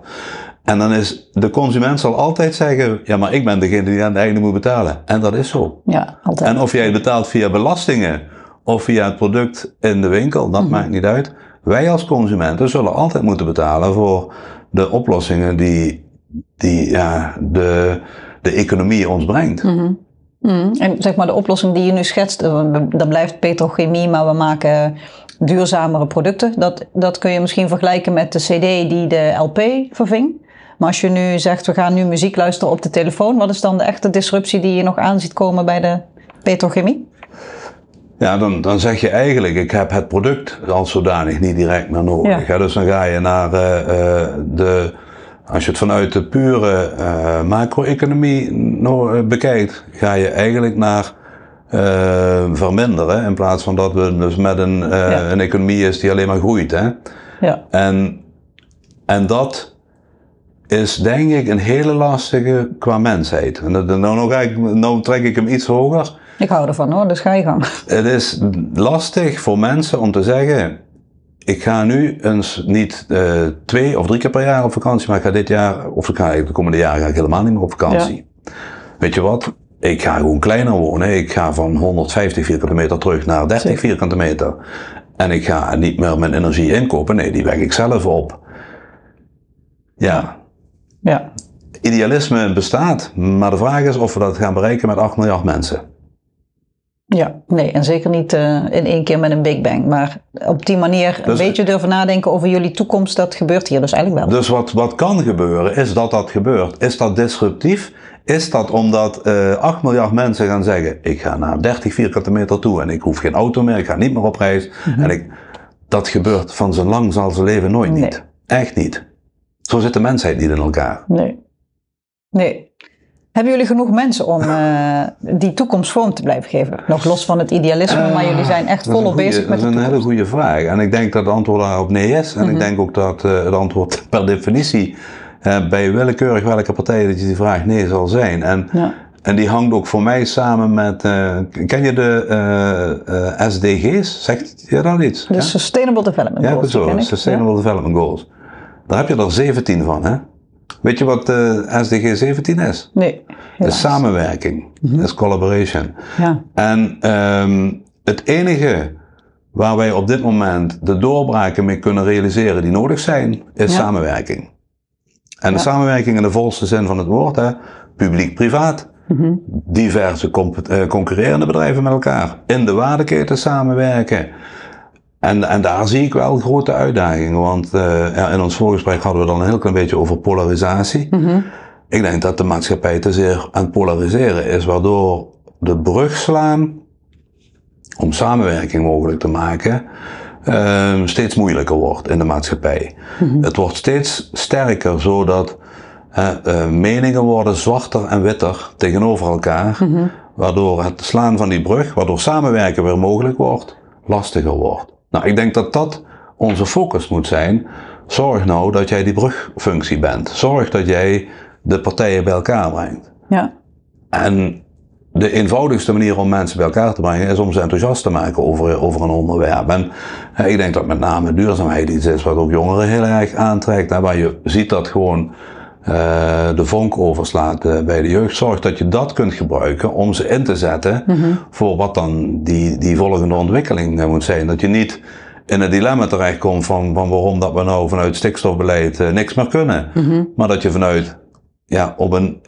En dan is de consument zal altijd zeggen: ja, maar ik ben degene die aan het einde moet betalen. En dat is zo.
Ja, altijd.
En of jij betaalt via belastingen of via het product in de winkel, dat mm -hmm. maakt niet uit. Wij als consumenten zullen altijd moeten betalen voor de oplossingen die, die ja, de, de economie ons brengt.
Mm -hmm. Mm, en zeg maar de oplossing die je nu schetst, dat blijft petrochemie, maar we maken duurzamere producten. Dat, dat kun je misschien vergelijken met de CD die de LP verving. Maar als je nu zegt, we gaan nu muziek luisteren op de telefoon, wat is dan de echte disruptie die je nog aan ziet komen bij de petrochemie?
Ja, dan, dan zeg je eigenlijk, ik heb het product als zodanig niet direct meer nodig.
Ja.
Dus dan ga je naar eh, eh, de, als je het vanuit de pure eh, macro-economie no- bekijkt, ga je eigenlijk naar verminderen. In plaats van dat we dus met een,
Ja.
een economie is die alleen maar groeit. Hè?
Ja,
En, en dat is denk ik een hele lastige qua mensheid. En dat, nou, nou, ga ik, nou trek ik hem iets hoger.
ik hou ervan hoor, dus ga je gang. (laughs)
Het is lastig voor mensen om te zeggen: ik ga nu eens niet eh, twee of drie keer per jaar op vakantie, maar ik ga dit jaar, of ik ga de komende jaren ga ik helemaal niet meer op vakantie. Weet je wat? Ik ga gewoon kleiner wonen. Ik ga van 150 vierkante meter terug naar 30
Zeker.
vierkante meter. En ik ga niet meer mijn energie inkopen. Nee, die wek ik zelf op. Ja,
Ja,
idealisme bestaat. Maar de vraag is of we dat gaan bereiken met 8 miljard mensen.
ja, nee, en zeker niet eh, in één keer met een Big Bang. Maar op die manier een
Dus-
beetje durven nadenken over jullie toekomst, dat gebeurt hier dus eigenlijk wel.
Dus wat, wat kan gebeuren, is dat dat gebeurt. Is dat disruptief? Is dat omdat eh 8 miljard mensen gaan zeggen: ik ga naar 30 vierkante meter toe en ik hoef geen auto meer, ik ga niet meer op reis. En ik, dat gebeurt van zijn lang zal zijn leven nooit
Nee.
niet. Echt niet. Zo zit de mensheid niet in elkaar.
Nee. Nee. Hebben jullie genoeg mensen om (laughs) eh, die toekomst vorm te blijven geven? Nog los van het idealisme, maar jullie zijn echt volop bezig met
Dat is een hele goede vraag. En ik denk dat het antwoord daarop nee is. En ik denk ook dat eh, het antwoord (laughs) per definitie eh, bij willekeurig welke partij dat je die vraag nee zal zijn. En
Ja.
En die hangt ook voor mij samen met. ken je de SDG's? Zegt je dat iets?
De Sustainable Development
ja,
Goals, ik.
Sustainable Development Goals. Daar heb je er 17 van, hè? Weet je wat eh SDG 17 is?
Nee,
Dat is samenwerking. Dat is collaboration.
Ja.
En ehm, het enige waar wij op dit moment de doorbraken mee kunnen realiseren die nodig zijn, is
Ja.
samenwerking. En de samenwerking in de volste zin van het woord, hè, publiek-privaat,
Mhm.
diverse eh, concurrerende bedrijven met elkaar, in de waardeketen samenwerken. En, en daar zie ik wel grote uitdagingen, want ja, in ons voorgesprek hadden we dan een heel klein beetje over polarisatie.
Mhm.
Ik denk dat de maatschappij te zeer aan het polariseren is, waardoor de brug slaan om samenwerking mogelijk te maken ehm, steeds moeilijker wordt in de maatschappij. Het wordt steeds sterker, zodat eh, meningen worden zwarter en witter tegenover elkaar, waardoor het slaan van die brug, waardoor samenwerken weer mogelijk wordt, lastiger wordt. Nou, ik denk dat dat onze focus moet zijn. Zorg nou dat jij die brugfunctie bent. Zorg dat jij de partijen bij elkaar brengt.
Ja.
En de eenvoudigste manier om mensen bij elkaar te brengen is om ze enthousiast te maken over, over een onderwerp. En eh, ik denk dat met name duurzaamheid iets is wat ook jongeren heel erg aantrekt. Hè, waar je ziet dat gewoon eh, de vonk overslaat eh, bij de jeugd. Zorg dat je dat kunt gebruiken om ze in te zetten voor wat dan die, die volgende ontwikkeling eh, moet zijn. Dat je niet in het dilemma terechtkomt van, van waarom dat we nou vanuit stikstofbeleid niks meer kunnen. Maar dat je vanuit ja, op een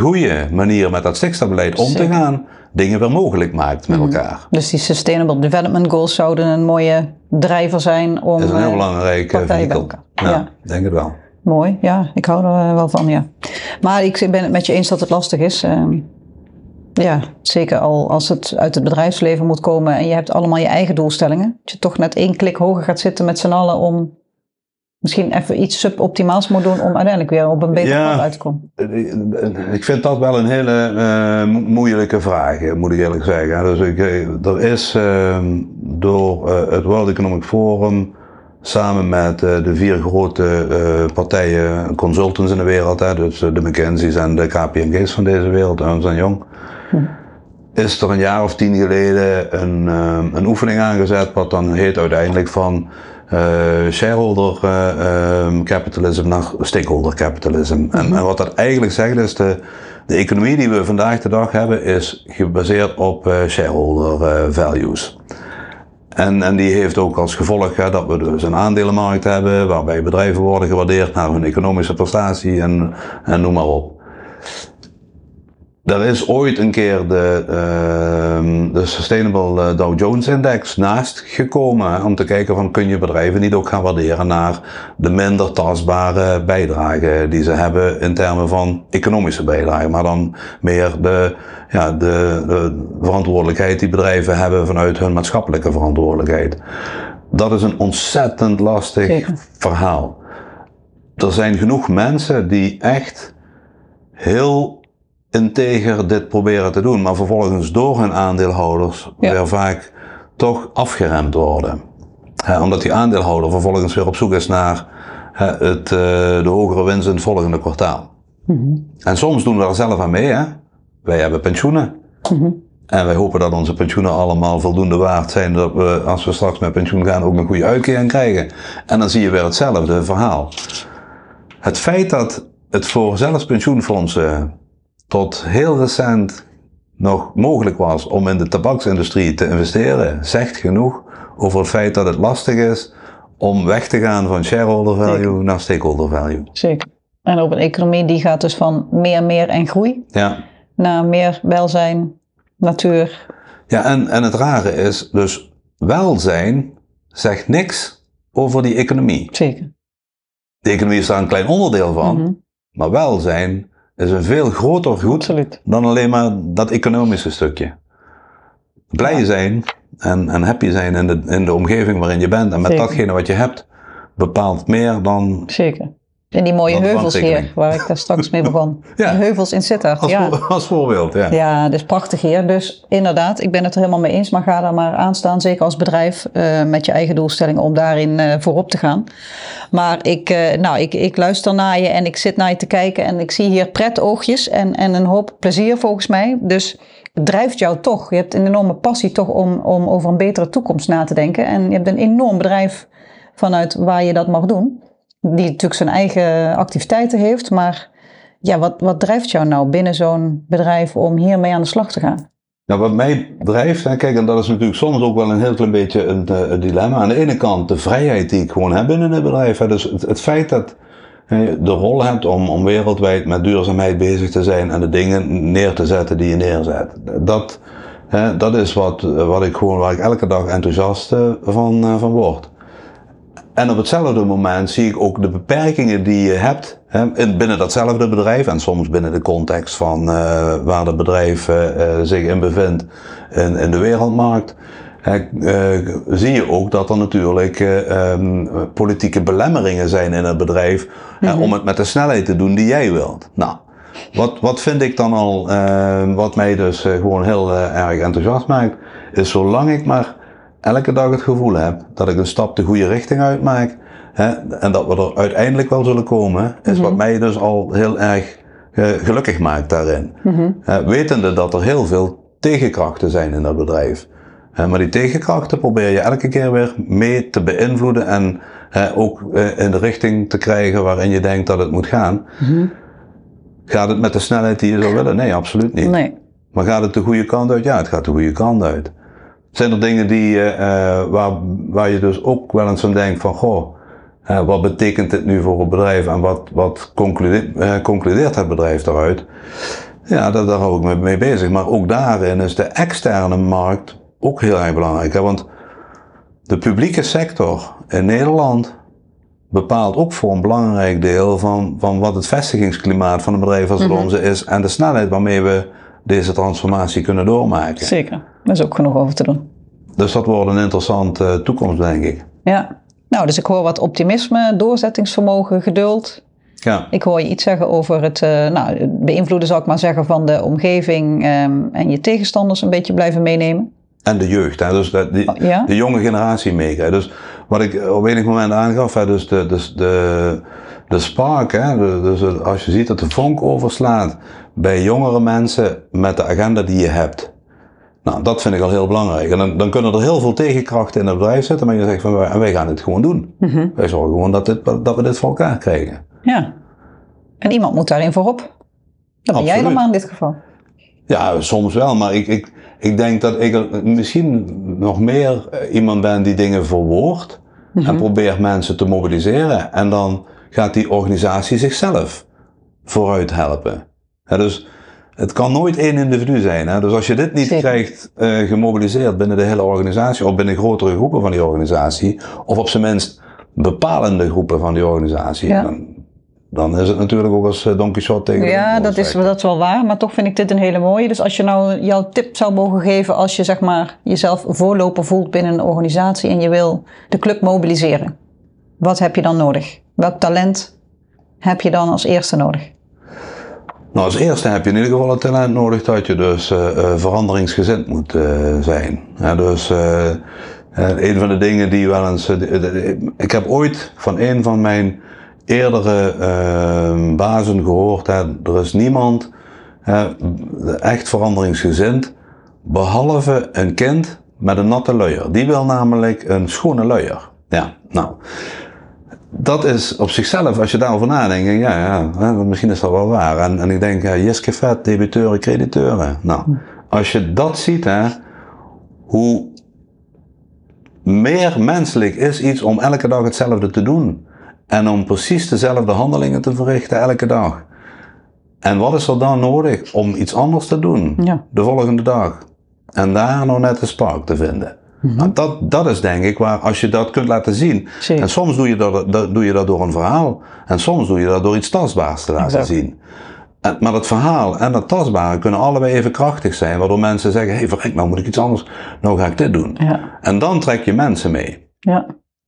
goede manier met dat stikstofbeleid om te gaan, dingen weer mogelijk maakt met elkaar.
Dus die Sustainable Development Goals zouden een mooie drijver zijn om...
Dat is een heel belangrijk eh, vehikel. Ja,
Ja.
denk het wel.
Mooi, ja, ik hou er eh, wel van, ja. Maar ik ben het met je eens dat het lastig is. Ehm, ja, zeker al als het uit het bedrijfsleven moet komen en je hebt allemaal je eigen doelstellingen. Dat je toch net één klik hoger gaat zitten met z'n allen om misschien even iets suboptimaals moet doen om uiteindelijk weer op een beter
Ja.
pad uit te komen.
Ik vind dat wel een hele eh, mo- moeilijke vraag, eh, moet ik eerlijk zeggen. Dus ik, eh, er is ehm, door eh, het World Economic Forum samen met eh, de vier grote eh, partijen, consultants in de wereld, hè, dus eh, de McKinsey's en de KPMG's van deze wereld, Ernst Young, is er een jaar of tien geleden een, een oefening aangezet, wat dan heet uiteindelijk van eh, shareholder eh, ehm, capitalism naar stakeholder capitalism. En, en wat dat eigenlijk zegt is de, de economie die we vandaag de dag hebben is gebaseerd op eh, shareholder eh, values. En, en die heeft ook als gevolg hè, dat we dus een aandelenmarkt hebben waarbij bedrijven worden gewaardeerd naar hun economische prestatie en, en noem maar op. Er is ooit een keer de, uh, de Sustainable eh, Dow Jones Index naast gekomen om te kijken van kun je bedrijven niet ook gaan waarderen naar de minder tastbare bijdrage die ze hebben in termen van economische bijdrage, maar dan meer de, ja, de, de verantwoordelijkheid die bedrijven hebben vanuit hun maatschappelijke verantwoordelijkheid. Dat is een ontzettend lastig Zeker. verhaal. Er zijn genoeg mensen die echt heel integer dit proberen te doen, maar vervolgens door hun aandeelhouders weer vaak toch afgeremd worden. omdat die aandeelhouder vervolgens weer op zoek is naar het, uh, de hogere winst in het volgende kwartaal. Mhm. En soms doen we er zelf aan mee. Hè? Wij hebben pensioenen. Mhm. En wij hopen dat onze pensioenen allemaal voldoende waard zijn. Dat we, als we straks met pensioen gaan, ook een goede uitkering krijgen. En dan zie je weer hetzelfde verhaal. Het feit dat het voor zelfs pensioenfondsen tot heel recent nog mogelijk was om in de tabaksindustrie te investeren, zegt genoeg over het feit dat het lastig is om weg te gaan van shareholder value naar stakeholder value.
Zeker. En op een economie die gaat dus van meer, meer en groei ja. naar meer welzijn, natuur.
Ja, en, en het rare is dus welzijn zegt niks over die economie.
Zeker.
De economie is daar een klein onderdeel van, mm -hmm. maar welzijn is een veel groter goed dan alleen maar dat economische stukje. Blij zijn en, en happy zijn in de, in de omgeving waarin je bent en met datgene wat je hebt, bepaalt meer dan.
Zeker. En die mooie heuvels hier, waar ik daar straks mee begon. (laughs) ja. Die heuvels in Sittard.
Als,
ja.
als voorbeeld, ja.
Ja, dat is prachtig hier. Dus inderdaad, ik ben het er helemaal mee eens. Maar ga daar maar aan staan, zeker als bedrijf, uh, met je eigen doelstellingen om daarin uh, voorop te gaan. Maar ik, uh, nou, ik, ik luister naar je en ik zit naar je te kijken. En ik zie hier pretoogjes en, en een hoop plezier volgens mij. Dus het drijft jou toch. Je hebt een enorme passie toch om, om over een betere toekomst na te denken. En je hebt een enorm bedrijf vanuit waar je dat mag doen die natuurlijk zijn eigen activiteiten heeft. Maar ja, wat, wat drijft jou nou binnen zo'n bedrijf om hiermee aan de slag te gaan?
Nou, wat mij drijft, hè, kijk, en dat is natuurlijk soms ook wel een heel klein beetje een, eh, dilemma. Aan de ene kant de vrijheid die ik gewoon heb binnen het bedrijf. Hè, dus het, feit dat je de rol hebt om, om wereldwijd met duurzaamheid bezig te zijn en de dingen neer te zetten die je neerzet. Dat, hè, dat is wat, wat ik gewoon, waar ik elke dag enthousiast eh, van, van word. En op hetzelfde moment zie ik ook de beperkingen die je hebt hè, binnen datzelfde bedrijf en soms binnen de context van uh, waar het bedrijf uh, zich in bevindt in, in de wereldmarkt. Uh, zie je ook dat er natuurlijk um, politieke belemmeringen zijn in het bedrijf mm -hmm. om het met de snelheid te doen die jij wilt. Nou, wat, wat vind ik dan al, wat mij dus gewoon heel erg enthousiast maakt, is zolang ik maar elke dag het gevoel heb dat ik een stap de goede richting uitmaak hè, en dat we er uiteindelijk wel zullen komen, is wat mhm. mij dus al heel erg uh, gelukkig maakt daarin. Mm wetende dat er heel veel tegenkrachten zijn in dat bedrijf. maar die tegenkrachten probeer je elke keer weer mee te beïnvloeden en ook in de richting te krijgen waarin je denkt dat het moet gaan. Mm Gaat het met de snelheid die je zou willen? Nee, absoluut niet. Nee. Maar gaat het de goede kant uit? Ja, het gaat de goede kant uit. Zijn er dingen die, uh, waar, waar je dus ook wel eens aan denkt van, goh, uh, wat betekent dit nu voor het bedrijf en wat, wat concludeert, uh, concludeert het bedrijf daaruit? Ja, daar, daar hou ik me mee bezig. Maar ook daarin is de externe markt ook heel erg belangrijk. Hè? Want de publieke sector in Nederland bepaalt ook voor een belangrijk deel van, van wat het vestigingsklimaat van een bedrijf als het mm onze is en de snelheid waarmee we deze transformatie kunnen doormaken.
Zeker, daar is ook genoeg over te doen.
Dus dat wordt een interessante toekomst, denk ik.
Ja, nou, dus ik hoor wat optimisme, doorzettingsvermogen, geduld. Ja. Ik hoor je iets zeggen over het uh, nou, beïnvloeden, zou ik maar zeggen, van de omgeving um, en je tegenstanders een beetje blijven meenemen.
En de jeugd, hè? dus de, die, ja? de jonge generatie meekrijgen. Dus wat ik op enig moment aangaf, hè, dus de, dus de, de spark, hè, dus als je ziet dat de vonk overslaat bij jongere mensen met de agenda die je hebt. Nou, dat vind ik al heel belangrijk. En dan, dan kunnen er heel veel tegenkrachten in het bedrijf zitten, maar je zegt van wij, wij gaan het gewoon doen. Mm Wij zorgen gewoon dat, dit, dat we dit voor elkaar krijgen.
Ja. En iemand moet daarin voorop. Dat ben jij dan maar in dit geval.
Ja, soms wel, maar ik, ik, ik denk dat ik misschien nog meer eh, iemand ben die dingen verwoordt en mhm. probeert mensen te mobiliseren. En dan gaat die organisatie zichzelf vooruit helpen. dus het kan nooit één individu zijn. Hè? Dus als je dit niet
Zeker.
krijgt eh, gemobiliseerd binnen de hele organisatie, of binnen grotere groepen van die organisatie, of op zijn minst bepalende groepen van die organisatie,
Ja.
dan, dan is het natuurlijk ook als eh, Don Quixote tegen
Ja, dat is, dat is wel waar, maar toch vind ik dit een hele mooie. Dus als je nou jouw tip zou mogen geven als je zeg maar jezelf voorloper voelt binnen een organisatie en je wil de club mobiliseren. Wat heb je dan nodig? Welk talent heb je dan als eerste nodig?
Nou, als eerste heb je in ieder geval het talent nodig dat je dus eh, eh, veranderingsgezind moet eh, zijn. Ja, dus een van de dingen die wel eens. ik heb ooit van een van mijn eerdere eh, bazen gehoord: hè, er is niemand echt veranderingsgezind, behalve een kind met een natte luier. Die wil namelijk een schone luier. Ja, nou dat is op zichzelf, als je daarover nadenkt, denk ja, ja, misschien is dat wel waar. En, en ik denk, ja, Jiske vet, debiteuren, crediteuren. Nou, als je dat ziet, hè, hoe meer menselijk is iets om elke dag hetzelfde te doen. En om precies dezelfde handelingen te verrichten elke dag. En wat is er dan nodig om iets anders te doen
Ja.
de volgende dag? En daar nou net de spark te vinden. Nou, dat, dat is denk ik waar, als je dat kunt laten zien.
Zeker.
En soms doe je, dat, dat, doe je dat door een verhaal. En soms doe je dat door iets tastbaars te laten
Exact.
zien. En, maar dat verhaal en dat tastbare kunnen allebei even krachtig zijn. Waardoor mensen zeggen, hé hey, verrek, nou moet ik iets anders. Nou ga ik dit doen.
Ja,
En dan trek je mensen mee.
ja,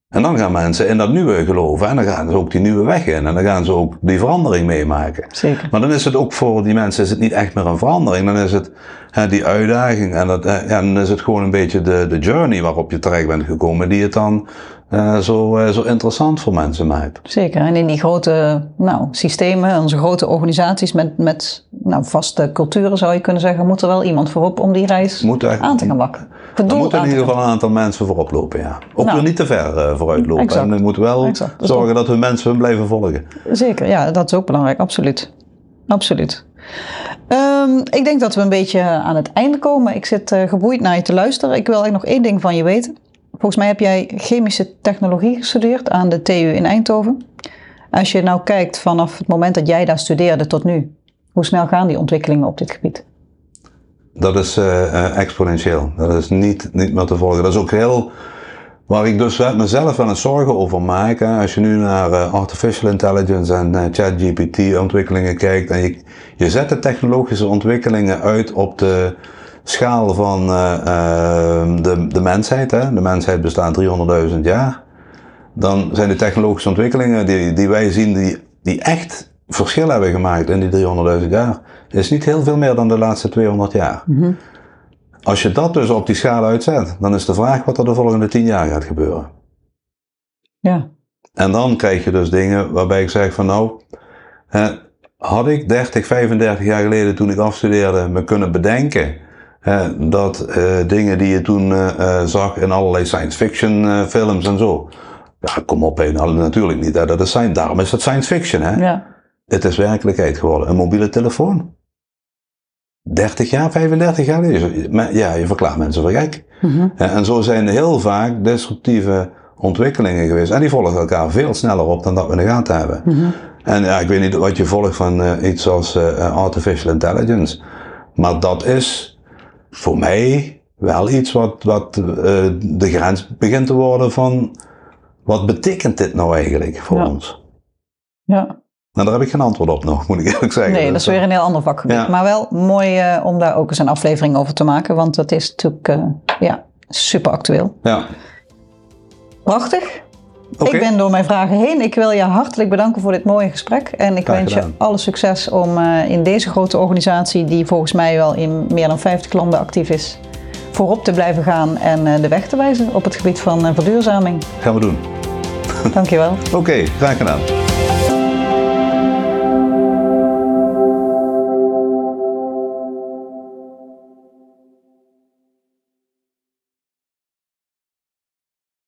En dan gaan mensen in dat nieuwe geloven. En dan gaan ze ook die nieuwe weg in. En dan gaan ze ook die verandering meemaken.
zeker.
Maar dan is het ook voor die mensen is het niet echt meer een verandering. Dan is het hè, die uitdaging. En dat, dan is het gewoon een beetje de, de journey waarop je terecht bent gekomen. Die het dan eh, zo, eh, zo interessant voor mensen maakt.
Zeker. En in die grote nou, systemen, onze grote organisaties met, met nou, vaste culturen zou je kunnen zeggen, moet er wel iemand voorop om die reis
Moet er,
aan te gaan bakken.
Er moeten in ieder geval een aantal mensen voorop lopen. Ja. Ook
Nou.
weer niet te ver eh, vooruit lopen.
Exact.
En je moet wel
Exact.
Zorgen dat we mensen hun blijven volgen.
Zeker, ja, dat is ook belangrijk, absoluut. Absoluut. Ehm, ik denk dat we een beetje aan het einde komen. Ik zit geboeid naar je te luisteren. Ik wil eigenlijk nog één ding van je weten. Volgens mij heb jij chemische technologie gestudeerd aan de TU in Eindhoven. Als je nou kijkt vanaf het moment dat jij daar studeerde tot nu, hoe snel gaan die ontwikkelingen op dit gebied?
Dat is eh, eh, exponentieel. Dat is niet, niet meer te volgen. Dat is ook heel. Waar ik dus mezelf wel eens zorgen over maak. Als je nu naar eh, artificial intelligence en eh, ChatGPT ontwikkelingen kijkt. En je, je zet de technologische ontwikkelingen uit op de schaal van eh, eh, de, de mensheid. Hè. De mensheid bestaat 300.000 jaar. Dan zijn de technologische ontwikkelingen die, die wij zien, die, die echt verschil hebben gemaakt in die 300.000 jaar, is niet heel veel meer dan de laatste 200 jaar. Als je dat dus op die schaal uitzet, dan is de vraag wat er de volgende 10 jaar gaat gebeuren.
Ja,
En dan krijg je dus dingen waarbij ik zeg van nou, hè, had ik 30, 35 jaar geleden toen ik afstudeerde me kunnen bedenken dat eh, dingen die je toen eh, eh, zag in allerlei science fiction films en zo. Ja, kom op, nou, natuurlijk niet. Hè, dat is science, daarom is het science fiction. Hè.
ja,
Het is werkelijkheid geworden. Een mobiele telefoon. 30 jaar, 35 jaar geleden. Ja, je verklaart mensen voor gek.
Mhm.
En en zo zijn heel vaak disruptieve ontwikkelingen geweest. En die volgen elkaar veel sneller op dan dat we in de gaten hebben.
Mhm.
En ja, ik weet niet wat je volgt van iets als artificial intelligence. Maar dat is voor mij wel iets wat, wat eh, de grens begint te worden van... Wat betekent dit nou eigenlijk voor
Ja.
ons?
ja.
Nou, daar heb ik geen antwoord op nog, (laughs) moet ik eerlijk zeggen.
Nee, dat is weer een heel ander vakgebied.
Ja.
Maar wel mooi eh, om daar ook eens een aflevering over te maken, want dat is natuurlijk eh, ja, super actueel.
Ja,
Prachtig. Ik ben door mijn vragen heen. Ik wil je hartelijk bedanken voor dit mooie gesprek. En ik wens je alle succes om eh, in deze grote organisatie, die volgens mij wel in meer dan 50 landen actief is, voorop te blijven gaan en eh, de weg te wijzen op het gebied van eh, verduurzaming.
Gaan we doen.
Dankjewel.
Oké, graag gedaan.